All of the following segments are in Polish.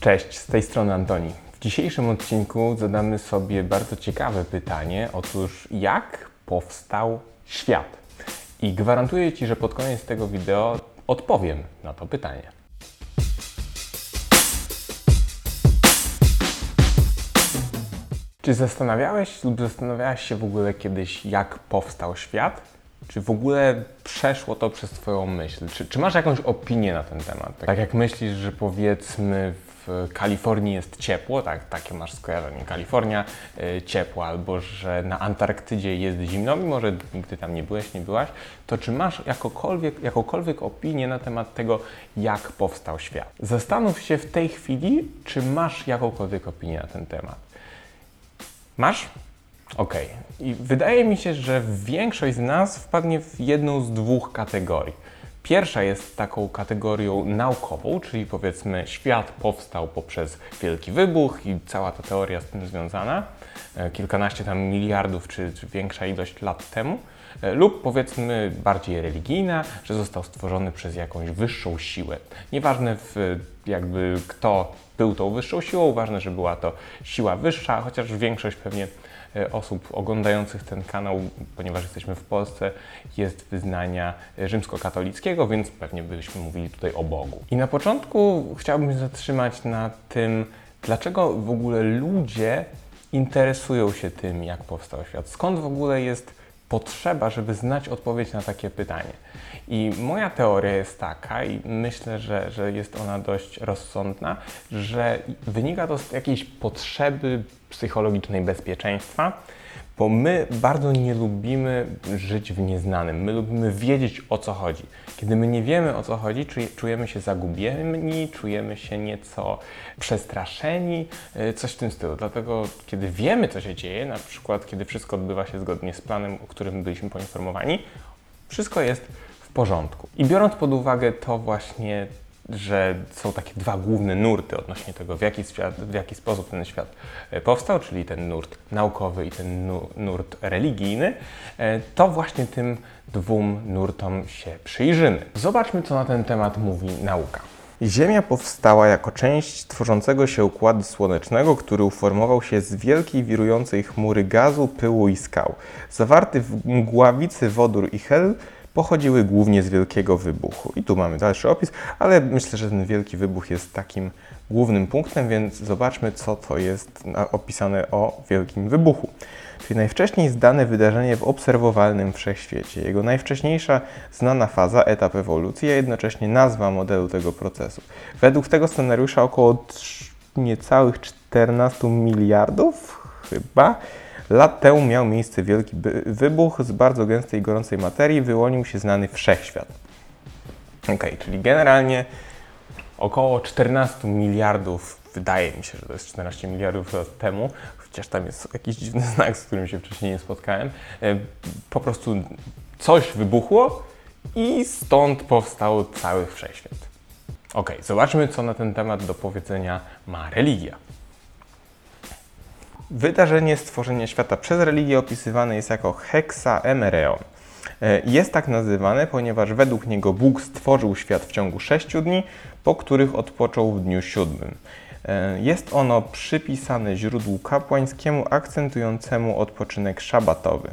Cześć, z tej strony Antoni. W dzisiejszym odcinku zadamy sobie bardzo ciekawe pytanie. Otóż, jak powstał świat? I gwarantuję Ci, że pod koniec tego wideo odpowiem na to pytanie. Czy zastanawiałeś lub zastanawiałaś się w ogóle kiedyś, jak powstał świat? Czy w ogóle przeszło to przez Twoją myśl? Czy, czy masz jakąś opinię na ten temat? Tak jak myślisz, że powiedzmy w Kalifornii jest ciepło, tak, takie masz skojarzenie, Kalifornia y, ciepło, albo że na Antarktydzie jest zimno, mimo że nigdy tam nie byłeś, nie byłaś, to czy masz jakokolwiek, jakąkolwiek opinię na temat tego, jak powstał świat? Zastanów się w tej chwili, czy masz jakąkolwiek opinię na ten temat. Masz? Okej. I wydaje mi się, że większość z nas wpadnie w jedną z dwóch kategorii. Pierwsza jest taką kategorią naukową, czyli powiedzmy świat powstał poprzez wielki wybuch i cała ta teoria z tym związana, e, kilkanaście tam miliardów czy, czy większa ilość lat temu. E, Lub powiedzmy bardziej religijna, że został stworzony przez jakąś wyższą siłę. Nieważne w, jakby kto był tą wyższą siłą, ważne, że była to siła wyższa, chociaż większość pewnie osób oglądających ten kanał, ponieważ jesteśmy w Polsce, jest wyznania e, rzymskokatolickiego, więc pewnie byśmy mówili tutaj o Bogu. I na początku chciałbym się zatrzymać na tym, dlaczego w ogóle ludzie interesują się tym, jak powstał świat. Skąd w ogóle jest potrzeba, żeby znać odpowiedź na takie pytanie. I moja teoria jest taka, i myślę, że, że jest ona dość rozsądna, że wynika to z jakiejś potrzeby psychologicznej bezpieczeństwa, bo my bardzo nie lubimy żyć w nieznanym. My lubimy wiedzieć o co chodzi. Kiedy my nie wiemy o co chodzi, czujemy się zagubieni, czujemy się nieco przestraszeni, y, coś w tym stylu. Dlatego, kiedy wiemy, co się dzieje, na przykład kiedy wszystko odbywa się zgodnie z planem, o którym byliśmy poinformowani, wszystko jest w porządku. I biorąc pod uwagę to właśnie że są takie dwa główne nurty odnośnie tego, w jaki, świat, w jaki sposób ten świat e, powstał, czyli ten nurt naukowy i ten nurt religijny, e, to właśnie tym dwóm nurtom się przyjrzymy. Zobaczmy, co na ten temat mówi nauka. Ziemia powstała jako część tworzącego się układu słonecznego, który uformował się z wielkiej wirującej chmury gazu, pyłu i skał. Zawarty w mgławicy wodór i hel pochodziły głównie z wielkiego wybuchu. I tu mamy dalszy opis, ale myślę, że ten wielki wybuch jest takim głównym punktem, więc zobaczmy, co to jest opisane o wielkim wybuchu. Czyli najwcześniej zdane wydarzenie w obserwowalnym wszechświecie. Jego najwcześniejsza znana faza, etap ewolucji, a jednocześnie nazwa modelu tego procesu. Według tego scenariusza około niecałych 14 miliardów chyba Lat temu miał miejsce wielki wybuch z bardzo gęstej, gorącej materii, wyłonił się znany wszechświat. Ok, czyli generalnie około 14 miliardów, wydaje mi się, że to jest 14 miliardów lat temu, chociaż tam jest jakiś dziwny znak, z którym się wcześniej nie spotkałem, e, po prostu coś wybuchło i stąd powstał cały wszechświat. Ok, zobaczmy, co na ten temat do powiedzenia ma religia. Wydarzenie stworzenia świata przez religię opisywane jest jako heksaemereon. E, jest tak nazywane, ponieważ według niego Bóg stworzył świat w ciągu sześciu dni, po których odpoczął w dniu siódmym. E, jest ono przypisane źródłu kapłańskiemu akcentującemu odpoczynek szabatowy.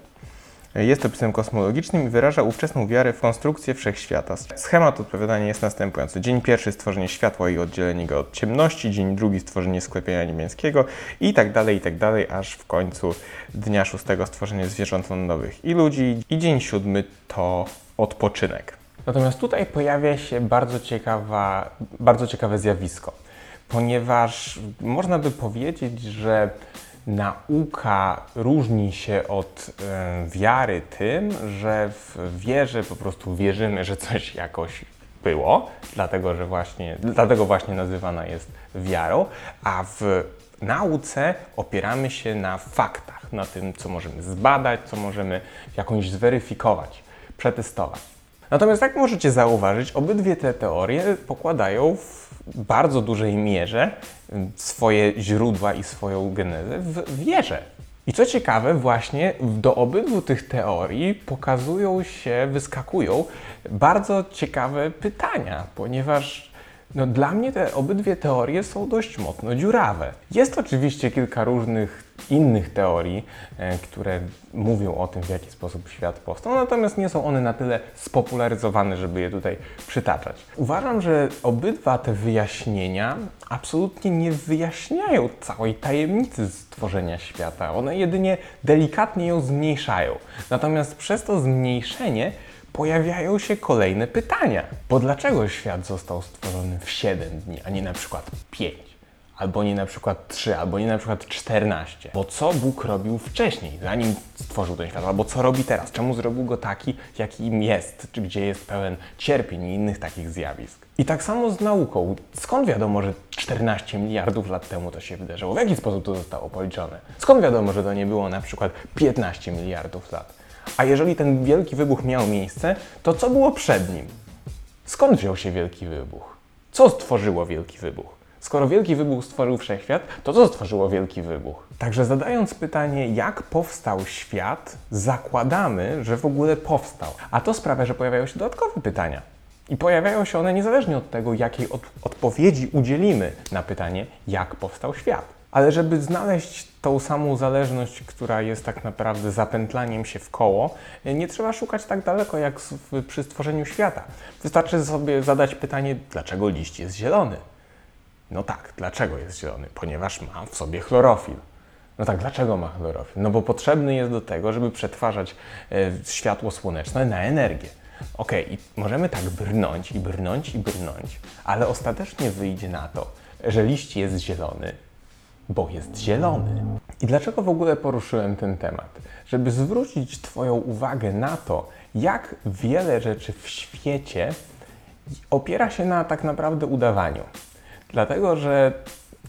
Jest opisem kosmologicznym i wyraża ówczesną wiarę w konstrukcję wszechświata. Schemat odpowiadania jest następujący. Dzień pierwszy stworzenie światła i oddzielenie go od ciemności, dzień drugi stworzenie sklepienia niebieskiego i tak dalej, i tak dalej, aż w końcu dnia szóstego stworzenie zwierząt lądowych i ludzi i dzień siódmy to odpoczynek. Natomiast tutaj pojawia się bardzo, ciekawa, bardzo ciekawe zjawisko, ponieważ można by powiedzieć, że nauka różni się od wiary tym, że w wierze po prostu wierzymy, że coś jakoś było, dlatego, że właśnie, dlatego właśnie nazywana jest wiarą, a w nauce opieramy się na faktach, na tym, co możemy zbadać, co możemy jakąś zweryfikować, przetestować. Natomiast jak możecie zauważyć, obydwie te teorie pokładają w bardzo dużej mierze swoje źródła i swoją genezę w wierze. I co ciekawe, właśnie do obydwu tych teorii pokazują się, wyskakują bardzo ciekawe pytania, ponieważ No dla mnie te obydwie teorie są dość mocno dziurawe. Jest oczywiście kilka różnych innych teorii, e, które mówią o tym, w jaki sposób świat powstał, natomiast nie są one na tyle spopularyzowane, żeby je tutaj przytaczać. Uważam, że obydwa te wyjaśnienia absolutnie nie wyjaśniają całej tajemnicy stworzenia świata. One jedynie delikatnie ją zmniejszają. Natomiast przez to zmniejszenie pojawiają się kolejne pytania. Bo dlaczego świat został stworzony w 7 dni, a nie na przykład 5? Albo nie na przykład 3, albo nie na przykład 14. Bo co Bóg robił wcześniej, zanim stworzył ten świat? Albo co robi teraz? Czemu zrobił go taki, jakim jest? Czy gdzie jest pełen cierpień i innych takich zjawisk? I tak samo z nauką. Skąd wiadomo, że 14 miliardów lat temu to się wydarzyło? W jaki sposób to zostało policzone? Skąd wiadomo, że to nie było na przykład 15 miliardów lat? A jeżeli ten wielki wybuch miał miejsce, to co było przed nim? Skąd wziął się wielki wybuch? Co stworzyło wielki wybuch? Skoro wielki wybuch stworzył wszechświat, to co stworzyło wielki wybuch? Także zadając pytanie, jak powstał świat, zakładamy, że w ogóle powstał. A to sprawia, że pojawiają się dodatkowe pytania. I pojawiają się one niezależnie od tego, jakiej od odpowiedzi udzielimy na pytanie, jak powstał świat. Ale żeby znaleźć tą samą zależność, która jest tak naprawdę zapętlaniem się w koło, nie trzeba szukać tak daleko jak przy stworzeniu świata. Wystarczy sobie zadać pytanie, dlaczego liść jest zielony. No tak, dlaczego jest zielony? Ponieważ ma w sobie chlorofil. No tak, dlaczego ma chlorofil? No bo potrzebny jest do tego, żeby przetwarzać e, światło słoneczne na energię. Okay, i możemy tak brnąć i brnąć i brnąć, ale ostatecznie wyjdzie na to, że liść jest zielony, bo jest zielony. I dlaczego w ogóle poruszyłem ten temat? Żeby zwrócić Twoją uwagę na to, jak wiele rzeczy w świecie opiera się na tak naprawdę udawaniu. Dlatego, że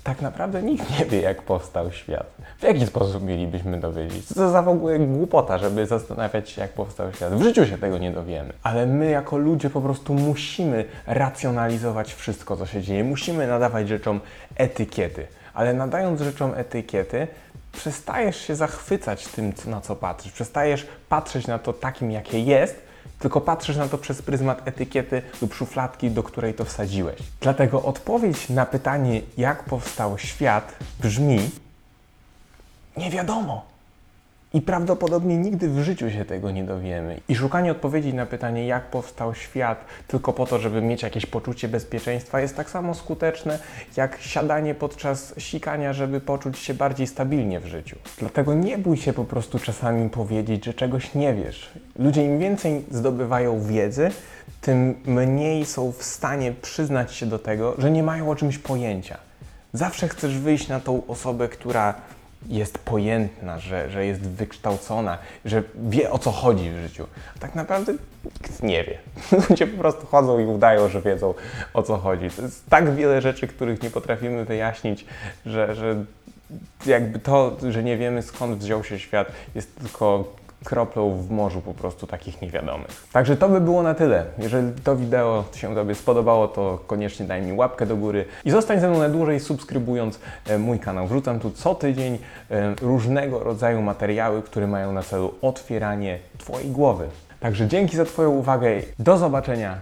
tak naprawdę nikt nie wie, jak powstał świat. W jaki sposób mielibyśmy dowiedzieć? Co to za w ogóle głupota, żeby zastanawiać się, jak powstał świat? W życiu się tego nie dowiemy. Ale my, jako ludzie, po prostu musimy racjonalizować wszystko, co się dzieje. Musimy nadawać rzeczom etykiety. Ale nadając rzeczom etykiety, przestajesz się zachwycać tym, na co patrzysz. Przestajesz patrzeć na to takim, jakie jest, tylko patrzysz na to przez pryzmat etykiety lub szufladki, do której to wsadziłeś. Dlatego odpowiedź na pytanie, jak powstał świat, brzmi: Nie wiadomo. I prawdopodobnie nigdy w życiu się tego nie dowiemy. I szukanie odpowiedzi na pytanie, jak powstał świat, tylko po to, żeby mieć jakieś poczucie bezpieczeństwa, jest tak samo skuteczne jak siadanie podczas sikania, żeby poczuć się bardziej stabilnie w życiu. Dlatego nie bój się po prostu czasami powiedzieć, że czegoś nie wiesz. Ludzie im więcej zdobywają wiedzy, tym mniej są w stanie przyznać się do tego, że nie mają o czymś pojęcia. Zawsze chcesz wyjść na tą osobę, która jest pojętna, że, że jest wykształcona, że wie o co chodzi w życiu. A tak naprawdę nikt nie wie. Ludzie po prostu chodzą i udają, że wiedzą o co chodzi. To jest tak wiele rzeczy, których nie potrafimy wyjaśnić, że, że jakby to, że nie wiemy skąd wziął się świat, jest tylko kroplą w morzu po prostu takich niewiadomych. Także to by było na tyle. Jeżeli to wideo się Tobie spodobało, to koniecznie daj mi łapkę do góry i zostań ze mną na dłużej subskrybując e, mój kanał. Wrzucam tu co tydzień e, różnego rodzaju materiały, które mają na celu otwieranie Twojej głowy. Także dzięki za Twoją uwagę. Do zobaczenia.